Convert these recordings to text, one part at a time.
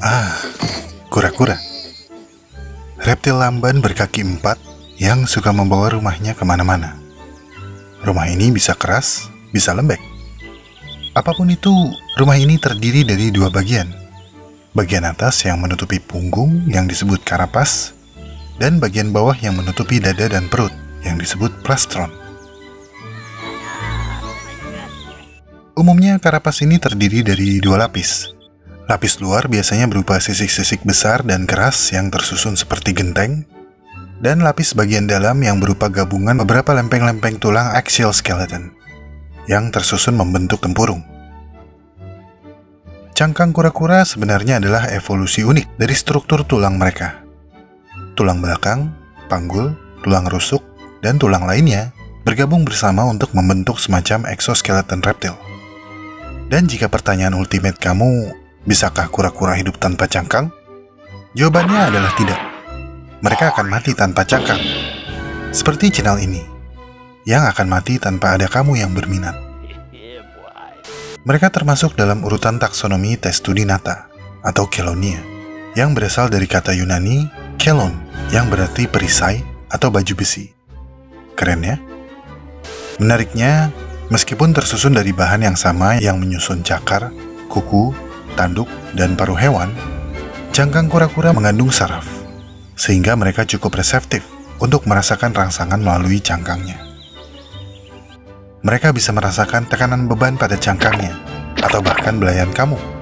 Ah, kura-kura. Reptil lamban berkaki empat yang suka membawa rumahnya ke mana-mana. Rumah ini bisa keras, bisa lembek. Apa pun itu, rumah ini terdiri dari dua bagian. Bagian atas yang menutupi punggung yang disebut karapas, dan bagian bawah yang menutupi dada dan perut yang disebut plastron. Umumnya karapas ini terdiri dari dua lapis. Lapis luar biasanya berupa sisik-sisik besar dan keras yang tersusun seperti genteng, dan lapis bagian dalam yang berupa gabungan beberapa lempeng-lempeng tulang axial skeleton yang tersusun membentuk tempurung. Cangkang kura-kura sebenarnya adalah evolusi unik dari struktur tulang mereka. Tulang belakang, panggul, tulang rusuk, dan tulang lainnya bergabung bersama untuk membentuk semacam exoskeleton reptil. Dan jika pertanyaan ultimate kamu, bisakah kura-kura hidup tanpa cangkang? Jawabannya adalah tidak. Mereka akan mati tanpa cangkang. Seperti channel ini, yang akan mati tanpa ada kamu yang berminat. Mereka termasuk dalam urutan taksonomi Testudinata atau Kelonia, yang berasal dari kata Yunani kelon, yang berarti perisai atau baju besi. Keren ya? Menariknya, Meskipun tersusun dari bahan yang sama yang menyusun cakar, kuku, tanduk, dan paruh hewan, jangkang kura-kura mengandung saraf, sehingga mereka cukup reseptif untuk merasakan rangsangan melalui cangkangnya. Mereka bisa merasakan tekanan beban pada cangkangnya, atau bahkan belayan kamu.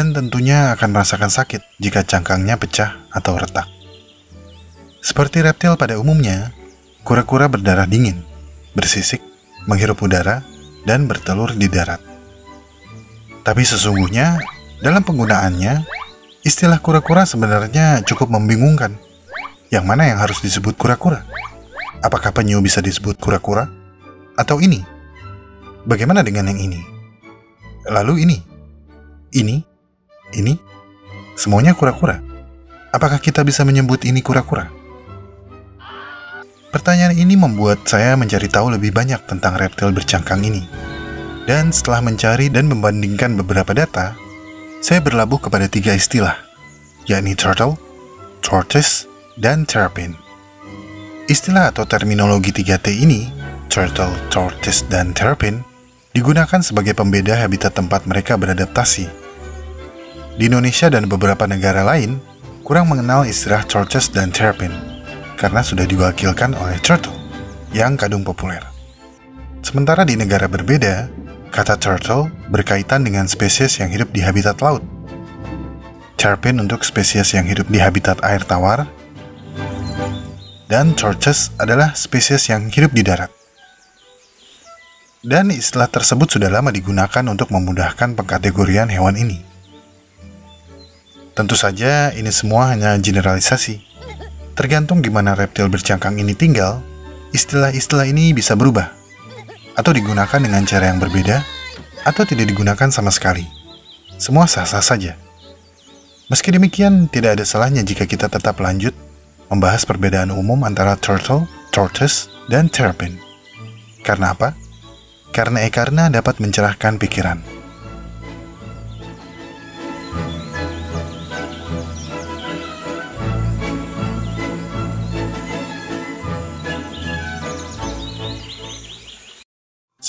Dan tentunya akan merasakan sakit jika cangkangnya pecah atau retak. Seperti reptil pada umumnya, kura-kura berdarah dingin, bersisik, menghirup udara, dan bertelur di darat. Tapi sesungguhnya, dalam penggunaannya, istilah kura-kura sebenarnya cukup membingungkan. Yang mana yang harus disebut kura-kura? Apakah penyu bisa disebut kura-kura? Atau ini? Bagaimana dengan yang ini? Lalu ini? Ini? Ini? Semuanya kura-kura. Apakah kita bisa menyebut ini kura-kura? Pertanyaan ini membuat saya mencari tahu lebih banyak tentang reptil bercangkang ini. Dan setelah mencari dan membandingkan beberapa data, saya berlabuh kepada tiga istilah, yakni turtle, tortoise, dan terrapin. Istilah atau terminologi 3T ini, turtle, tortoise, dan terrapin, digunakan sebagai pembeda habitat tempat mereka beradaptasi di Indonesia dan beberapa negara lain, kurang mengenal istilah tortoise dan terrapin karena sudah diwakilkan oleh turtle yang kadung populer. Sementara di negara berbeda, kata turtle berkaitan dengan spesies yang hidup di habitat laut. Terrapin untuk spesies yang hidup di habitat air tawar, dan tortoise adalah spesies yang hidup di darat. Dan istilah tersebut sudah lama digunakan untuk memudahkan pengkategorian hewan ini. Tentu saja ini semua hanya generalisasi. Tergantung di mana reptil bercangkang ini tinggal, istilah-istilah ini bisa berubah atau digunakan dengan cara yang berbeda atau tidak digunakan sama sekali. Semua sah-sah saja. Meski demikian, tidak ada salahnya jika kita tetap lanjut membahas perbedaan umum antara turtle, tortoise, dan terrapin. Karena apa? Karena ekarna dapat mencerahkan pikiran.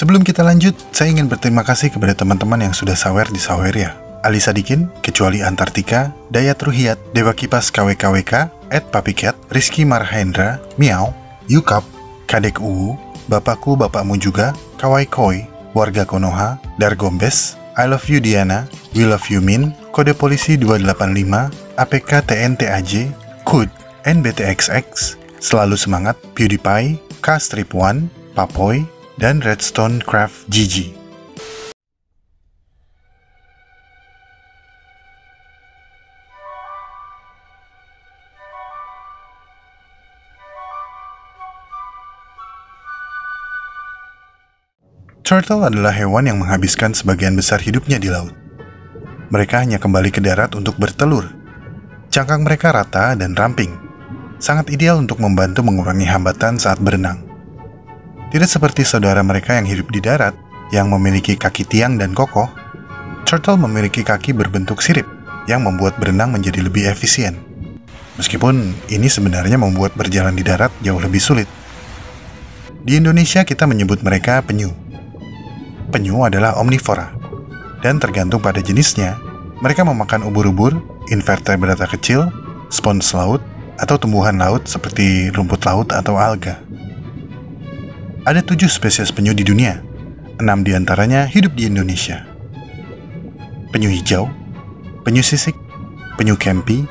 Sebelum kita lanjut, saya ingin berterima kasih kepada teman-teman yang sudah sawer di Saweria. Ali Sadikin, Kecuali Antartika, Dayat Ruhiat, Dewa Kipas KWKWK, Ed Papiket, Rizky Marhendra, Miau, Yukap, Kadek Uu, Bapakku Bapakmu Juga, Kawai Koi, Warga Konoha, Dargombes, I Love You Diana, We Love You Min, Kode Polisi 285, APK TNTAJ, KUD, NBTXX, Selalu Semangat, PewDiePie, K-Strip One, Papoy, dan Redstone Craft GG. Turtle adalah hewan yang menghabiskan sebagian besar hidupnya di laut. Mereka hanya kembali ke darat untuk bertelur. Cangkang mereka rata dan ramping, sangat ideal untuk membantu mengurangi hambatan saat berenang. Tidak seperti saudara mereka yang hidup di darat, yang memiliki kaki tiang dan kokoh, turtle memiliki kaki berbentuk sirip yang membuat berenang menjadi lebih efisien. Meskipun ini sebenarnya membuat berjalan di darat jauh lebih sulit. Di Indonesia kita menyebut mereka penyu. Penyu adalah omnivora, dan tergantung pada jenisnya, mereka memakan ubur-ubur, invertebrata kecil, spons laut, atau tumbuhan laut seperti rumput laut atau alga. Ada tujuh spesies penyu di dunia, enam di antaranya hidup di Indonesia. Penyu hijau, penyu sisik, penyu kempi,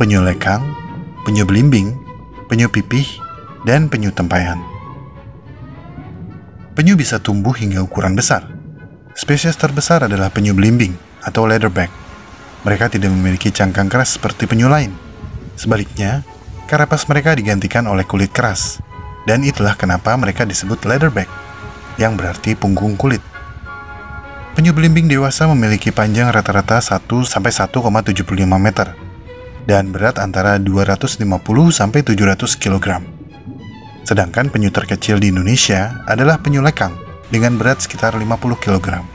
penyu lekang, penyu belimbing, penyu pipih, dan penyu tempayan. Penyu bisa tumbuh hingga ukuran besar, Spesies terbesar adalah penyu belimbing atau leatherback. Mereka tidak memiliki cangkang keras seperti penyu lain. Sebaliknya, karapas mereka digantikan oleh kulit keras. Dan itulah kenapa mereka disebut leatherback, yang berarti punggung kulit. Penyu belimbing dewasa memiliki panjang rata-rata 1 sampai 1,75 meter dan berat antara 250 sampai 700 kg. Sedangkan penyu terkecil di Indonesia adalah penyu lekang dengan berat sekitar 50 kg.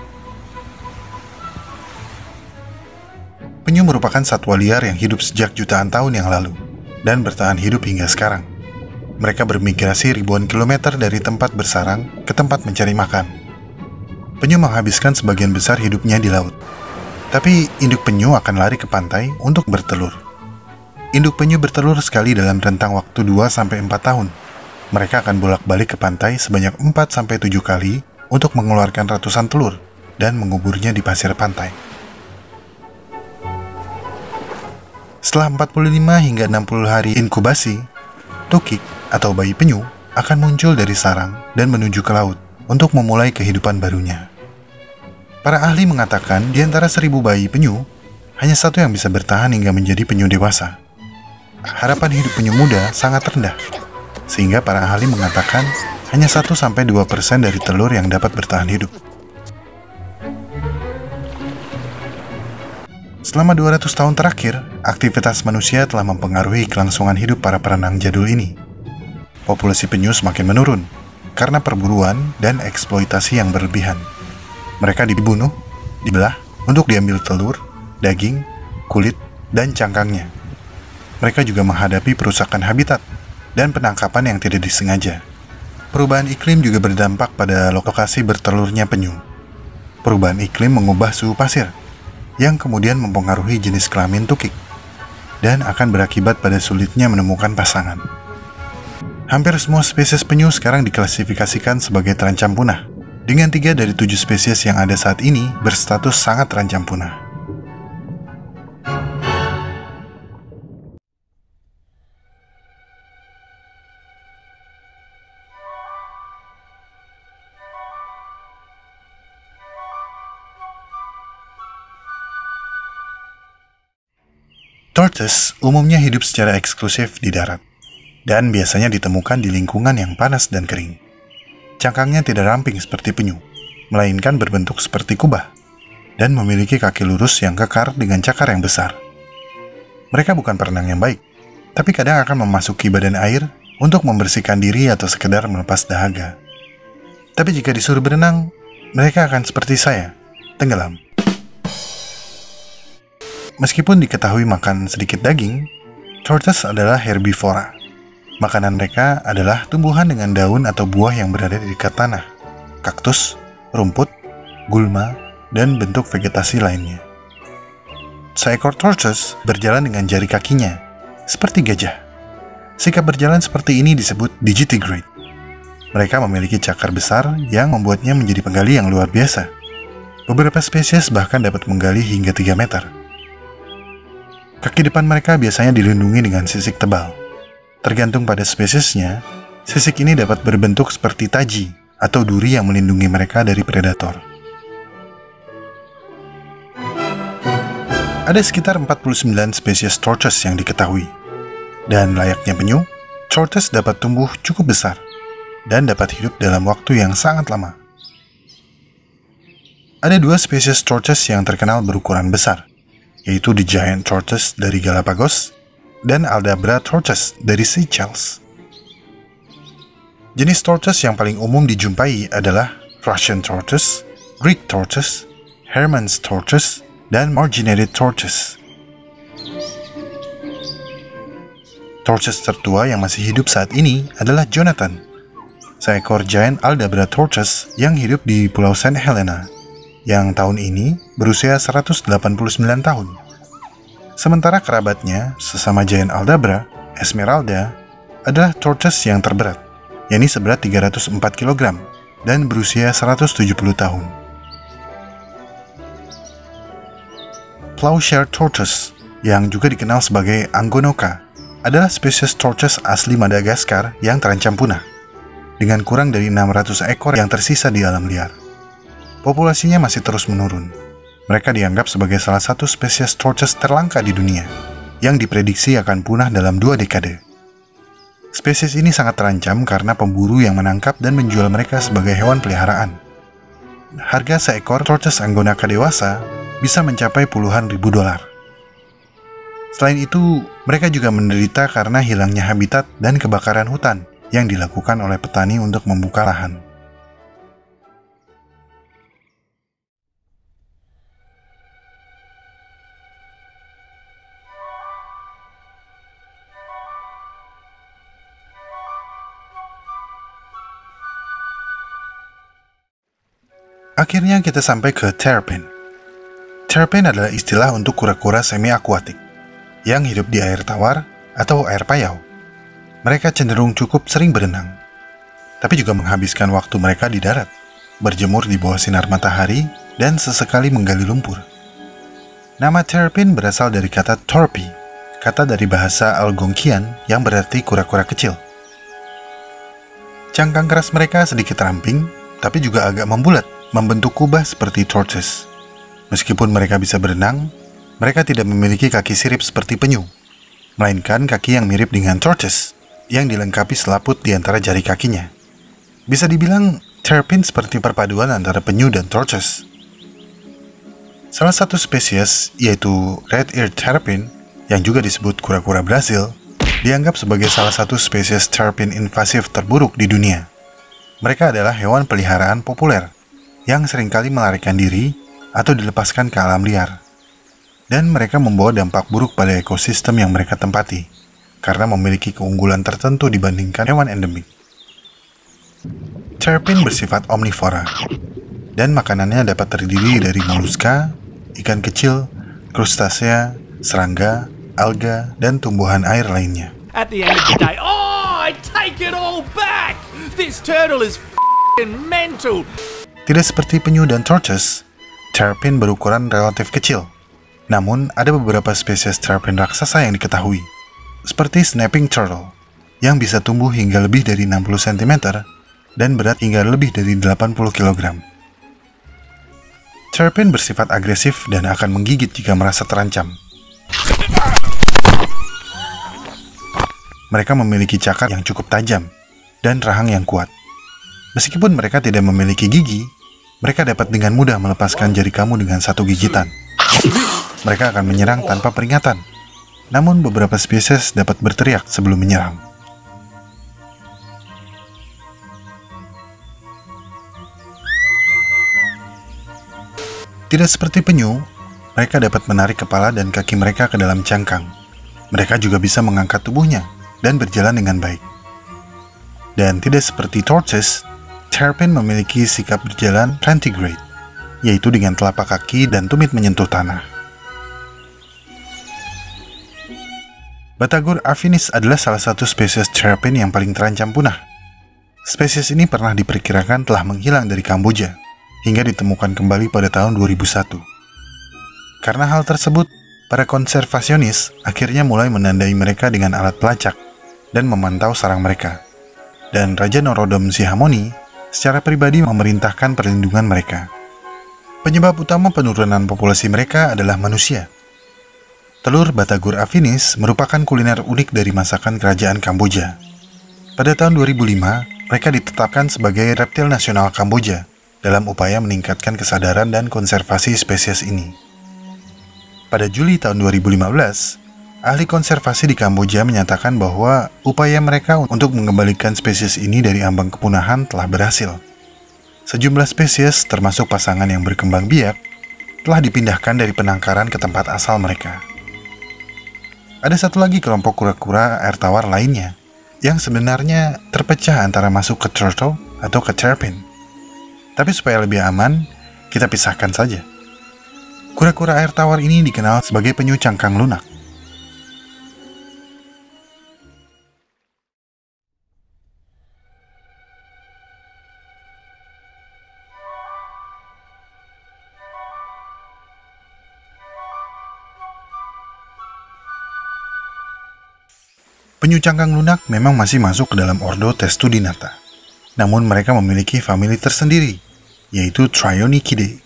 Penyu merupakan satwa liar yang hidup sejak jutaan tahun yang lalu dan bertahan hidup hingga sekarang. Mereka bermigrasi ribuan kilometer dari tempat bersarang ke tempat mencari makan. Penyu menghabiskan sebagian besar hidupnya di laut. Tapi induk penyu akan lari ke pantai untuk bertelur. Induk penyu bertelur sekali dalam rentang waktu 2-4 tahun mereka akan bolak-balik ke pantai sebanyak 4-7 kali untuk mengeluarkan ratusan telur dan menguburnya di pasir pantai. Setelah 45 hingga 60 hari inkubasi, tukik atau bayi penyu akan muncul dari sarang dan menuju ke laut untuk memulai kehidupan barunya. Para ahli mengatakan di antara seribu bayi penyu, hanya satu yang bisa bertahan hingga menjadi penyu dewasa. Harapan hidup penyu muda sangat rendah sehingga para ahli mengatakan hanya 1-2% dari telur yang dapat bertahan hidup. Selama 200 tahun terakhir, aktivitas manusia telah mempengaruhi kelangsungan hidup para perenang jadul ini. Populasi penyu semakin menurun karena perburuan dan eksploitasi yang berlebihan. Mereka dibunuh, dibelah untuk diambil telur, daging, kulit, dan cangkangnya. Mereka juga menghadapi perusakan habitat dan penangkapan yang tidak disengaja. Perubahan iklim juga berdampak pada lokasi bertelurnya penyu. Perubahan iklim mengubah suhu pasir, yang kemudian mempengaruhi jenis kelamin tukik, dan akan berakibat pada sulitnya menemukan pasangan. Hampir semua spesies penyu sekarang diklasifikasikan sebagai terancam punah, dengan tiga dari tujuh spesies yang ada saat ini berstatus sangat terancam punah. Umumnya hidup secara eksklusif di darat, dan biasanya ditemukan di lingkungan yang panas dan kering. Cangkangnya tidak ramping seperti penyu, melainkan berbentuk seperti kubah, dan memiliki kaki lurus yang kekar dengan cakar yang besar. Mereka bukan perenang yang baik, tapi kadang akan memasuki badan air untuk membersihkan diri atau sekedar melepas dahaga. Tapi jika disuruh berenang, mereka akan seperti saya, tenggelam. Meskipun diketahui makan sedikit daging, tortoise adalah herbivora. Makanan mereka adalah tumbuhan dengan daun atau buah yang berada di dekat tanah, kaktus, rumput, gulma, dan bentuk vegetasi lainnya. Seekor tortoise berjalan dengan jari kakinya, seperti gajah. Sikap berjalan seperti ini disebut digitigrade. Mereka memiliki cakar besar yang membuatnya menjadi penggali yang luar biasa. Beberapa spesies bahkan dapat menggali hingga 3 meter. Kaki depan mereka biasanya dilindungi dengan sisik tebal. Tergantung pada spesiesnya, sisik ini dapat berbentuk seperti taji atau duri yang melindungi mereka dari predator. Ada sekitar 49 spesies tortoise yang diketahui. Dan layaknya penyu, tortoise dapat tumbuh cukup besar dan dapat hidup dalam waktu yang sangat lama. Ada dua spesies tortoise yang terkenal berukuran besar, yaitu the giant tortoise dari Galapagos dan Aldabra tortoise dari Seychelles. Jenis tortoise yang paling umum dijumpai adalah Russian tortoise, Greek tortoise, Hermann's tortoise, dan marginated tortoise. Tortoise tertua yang masih hidup saat ini adalah Jonathan, seekor giant Aldabra tortoise yang hidup di Pulau Saint Helena, yang tahun ini berusia 189 tahun. Sementara kerabatnya, sesama giant Aldabra, Esmeralda, adalah tortoise yang terberat, yakni seberat 304 kg dan berusia 170 tahun. Plowshare tortoise, yang juga dikenal sebagai Angonoka, adalah spesies tortoise asli Madagaskar yang terancam punah, dengan kurang dari 600 ekor yang tersisa di alam liar. Populasinya masih terus menurun. Mereka dianggap sebagai salah satu spesies tortoise terlangka di dunia, yang diprediksi akan punah dalam dua dekade. Spesies ini sangat terancam karena pemburu yang menangkap dan menjual mereka sebagai hewan peliharaan. Harga seekor tortoise angonaka dewasa bisa mencapai puluhan ribu dolar. Selain itu, mereka juga menderita karena hilangnya habitat dan kebakaran hutan yang dilakukan oleh petani untuk membuka lahan. Akhirnya kita sampai ke terrapin. Terrapin adalah istilah untuk kura-kura semi-akuatik yang hidup di air tawar atau air payau. Mereka cenderung cukup sering berenang, tapi juga menghabiskan waktu mereka di darat, berjemur di bawah sinar matahari, dan sesekali menggali lumpur. Nama terrapin berasal dari kata torpi, kata dari bahasa Algonquian yang berarti kura-kura kecil. Cangkang keras mereka sedikit ramping, tapi juga agak membulat, membentuk kubah seperti tortoise. Meskipun mereka bisa berenang, mereka tidak memiliki kaki sirip seperti penyu, melainkan kaki yang mirip dengan tortoise yang dilengkapi selaput di antara jari kakinya. Bisa dibilang terrapin seperti perpaduan antara penyu dan tortoise. Salah satu spesies, yaitu red ear terrapin, yang juga disebut kura-kura Brazil, dianggap sebagai salah satu spesies terrapin invasif terburuk di dunia. Mereka adalah hewan peliharaan populer yang sering kali melarikan diri atau dilepaskan ke alam liar dan mereka membawa dampak buruk pada ekosistem yang mereka tempati karena memiliki keunggulan tertentu dibandingkan hewan endemik. Terpin bersifat omnivora dan makanannya dapat terdiri dari moluska, ikan kecil, krustasea, serangga, alga, dan tumbuhan air lainnya. At the end oh, I take it all back. This turtle is mental. Tidak seperti penyu dan tortoise, terpin berukuran relatif kecil namun, ada beberapa spesies terapin raksasa yang diketahui, seperti snapping turtle, yang bisa tumbuh hingga lebih dari 60 cm dan berat hingga lebih dari 80 kg. Terapin bersifat agresif dan akan menggigit jika merasa terancam. Mereka memiliki cakar yang cukup tajam dan rahang yang kuat. Meskipun mereka tidak memiliki gigi, mereka dapat dengan mudah melepaskan jari kamu dengan satu gigitan mereka akan menyerang tanpa peringatan. Namun beberapa spesies dapat berteriak sebelum menyerang. Tidak seperti penyu, mereka dapat menarik kepala dan kaki mereka ke dalam cangkang. Mereka juga bisa mengangkat tubuhnya dan berjalan dengan baik. Dan tidak seperti tortoise, terrapin memiliki sikap berjalan plantigrade, yaitu dengan telapak kaki dan tumit menyentuh tanah. Batagor afinis adalah salah satu spesies terrapin yang paling terancam punah. Spesies ini pernah diperkirakan telah menghilang dari Kamboja hingga ditemukan kembali pada tahun 2001. Karena hal tersebut, para konservasionis akhirnya mulai menandai mereka dengan alat pelacak dan memantau sarang mereka. Dan Raja Norodom Sihamoni secara pribadi memerintahkan perlindungan mereka. Penyebab utama penurunan populasi mereka adalah manusia – Telur Batagor afinis merupakan kuliner unik dari masakan kerajaan Kamboja. Pada tahun 2005, mereka ditetapkan sebagai reptil nasional Kamboja dalam upaya meningkatkan kesadaran dan konservasi spesies ini. Pada Juli tahun 2015, ahli konservasi di Kamboja menyatakan bahwa upaya mereka untuk mengembalikan spesies ini dari ambang kepunahan telah berhasil. Sejumlah spesies, termasuk pasangan yang berkembang biak, telah dipindahkan dari penangkaran ke tempat asal mereka. Ada satu lagi kelompok kura-kura air tawar lainnya yang sebenarnya terpecah antara masuk ke turtle atau ke terpin. Tapi supaya lebih aman, kita pisahkan saja. Kura-kura air tawar ini dikenal sebagai penyu cangkang lunak. Penyu cangkang lunak memang masih masuk ke dalam ordo Testudinata. Namun mereka memiliki famili tersendiri, yaitu Trionychidae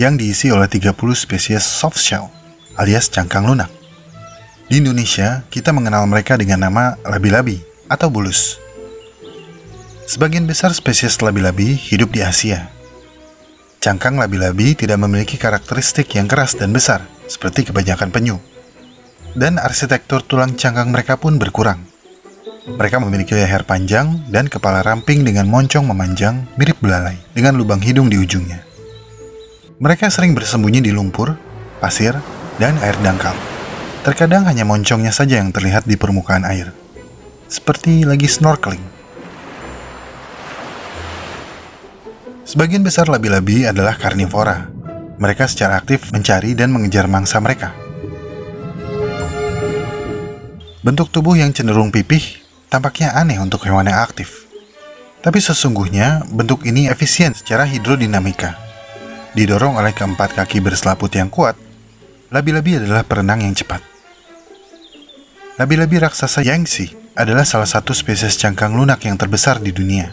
yang diisi oleh 30 spesies soft shell alias cangkang lunak. Di Indonesia, kita mengenal mereka dengan nama labi-labi atau bulus. Sebagian besar spesies labi-labi hidup di Asia. Cangkang labi-labi tidak memiliki karakteristik yang keras dan besar seperti kebanyakan penyu. Dan arsitektur tulang cangkang mereka pun berkurang. Mereka memiliki leher panjang dan kepala ramping dengan moncong memanjang mirip belalai dengan lubang hidung di ujungnya. Mereka sering bersembunyi di lumpur, pasir, dan air dangkal. Terkadang hanya moncongnya saja yang terlihat di permukaan air. Seperti lagi snorkeling. Sebagian besar labi-labi adalah karnivora. Mereka secara aktif mencari dan mengejar mangsa mereka. Bentuk tubuh yang cenderung pipih tampaknya aneh untuk hewan yang aktif. Tapi sesungguhnya bentuk ini efisien secara hidrodinamika Didorong oleh keempat kaki berselaput yang kuat, labi-labi adalah perenang yang cepat. Labi-labi raksasa Yangtze adalah salah satu spesies cangkang lunak yang terbesar di dunia,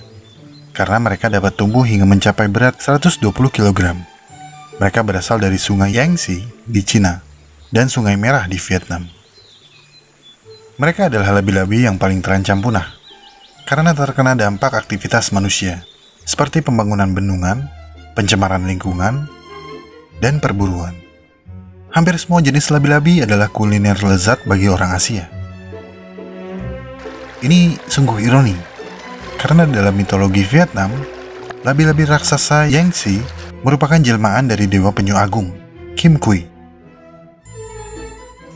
karena mereka dapat tumbuh hingga mencapai berat 120 kg. Mereka berasal dari sungai Yangtze di Cina dan Sungai Merah di Vietnam. Mereka adalah labi-labi yang paling terancam punah karena terkena dampak aktivitas manusia, seperti pembangunan bendungan, pencemaran lingkungan, dan perburuan. Hampir semua jenis labi-labi adalah kuliner lezat bagi orang Asia. Ini sungguh ironi, karena dalam mitologi Vietnam, labi-labi raksasa Yangtze merupakan jelmaan dari dewa penyu agung, Kim Kui.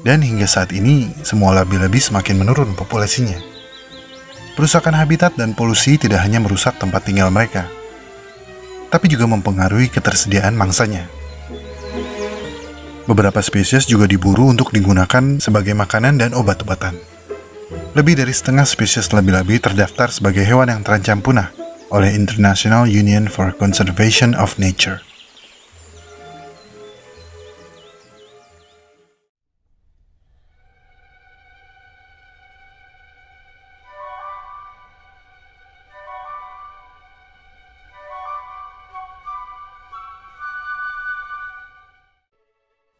Dan hingga saat ini, semua labi-labi semakin menurun populasinya. Perusakan habitat dan polusi tidak hanya merusak tempat tinggal mereka, tapi juga mempengaruhi ketersediaan mangsanya. Beberapa spesies juga diburu untuk digunakan sebagai makanan dan obat-obatan. Lebih dari setengah spesies labi-labi terdaftar sebagai hewan yang terancam punah oleh International Union for Conservation of Nature.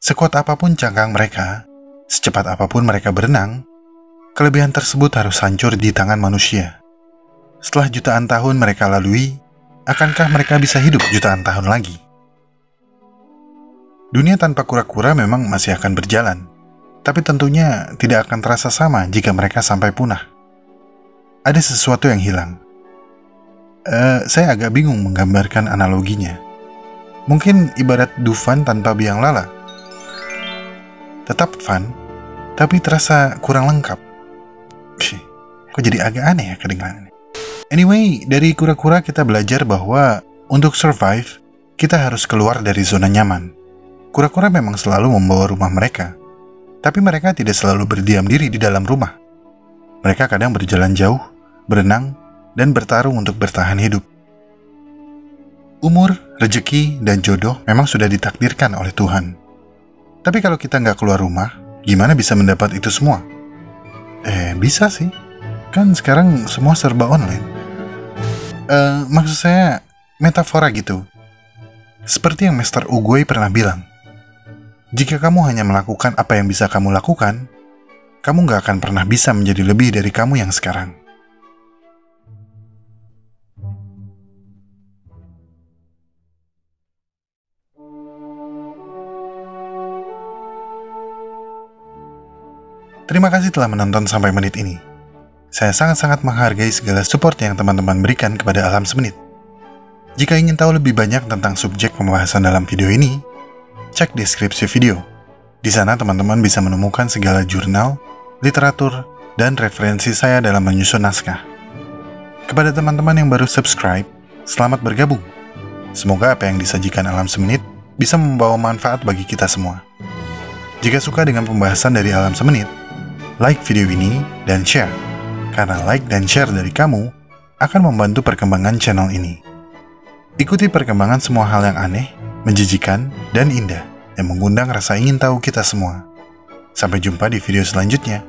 Sekuat apa pun cangkang mereka, secepat apa pun mereka berenang, kelebihan tersebut harus hancur di tangan manusia. Setelah jutaan tahun mereka lalui, akankah mereka bisa hidup jutaan tahun lagi? Dunia tanpa kura-kura memang masih akan berjalan, tapi tentunya tidak akan terasa sama jika mereka sampai punah. Ada sesuatu yang hilang. Uh, saya agak bingung menggambarkan analoginya. Mungkin ibarat Dufan tanpa biang lala tetap fun, tapi terasa kurang lengkap. Kok jadi agak aneh ya kedengarannya. Anyway, dari kura-kura kita belajar bahwa untuk survive, kita harus keluar dari zona nyaman. Kura-kura memang selalu membawa rumah mereka, tapi mereka tidak selalu berdiam diri di dalam rumah. Mereka kadang berjalan jauh, berenang, dan bertarung untuk bertahan hidup. Umur, rejeki, dan jodoh memang sudah ditakdirkan oleh Tuhan. Tapi kalau kita nggak keluar rumah, gimana bisa mendapat itu semua? Eh, bisa sih. Kan sekarang semua serba online. Uh, maksud saya, metafora gitu. Seperti yang Master Uguay pernah bilang. Jika kamu hanya melakukan apa yang bisa kamu lakukan, kamu nggak akan pernah bisa menjadi lebih dari kamu yang sekarang. Terima kasih telah menonton sampai menit ini. Saya sangat-sangat menghargai segala support yang teman-teman berikan kepada Alam Semenit. Jika ingin tahu lebih banyak tentang subjek pembahasan dalam video ini, cek deskripsi video. Di sana teman-teman bisa menemukan segala jurnal, literatur, dan referensi saya dalam menyusun naskah. Kepada teman-teman yang baru subscribe, selamat bergabung. Semoga apa yang disajikan Alam Semenit bisa membawa manfaat bagi kita semua. Jika suka dengan pembahasan dari Alam Semenit, like video ini dan share, karena like dan share dari kamu akan membantu perkembangan channel ini. Ikuti perkembangan semua hal yang aneh, menjijikan, dan indah yang mengundang rasa ingin tahu kita semua. Sampai jumpa di video selanjutnya.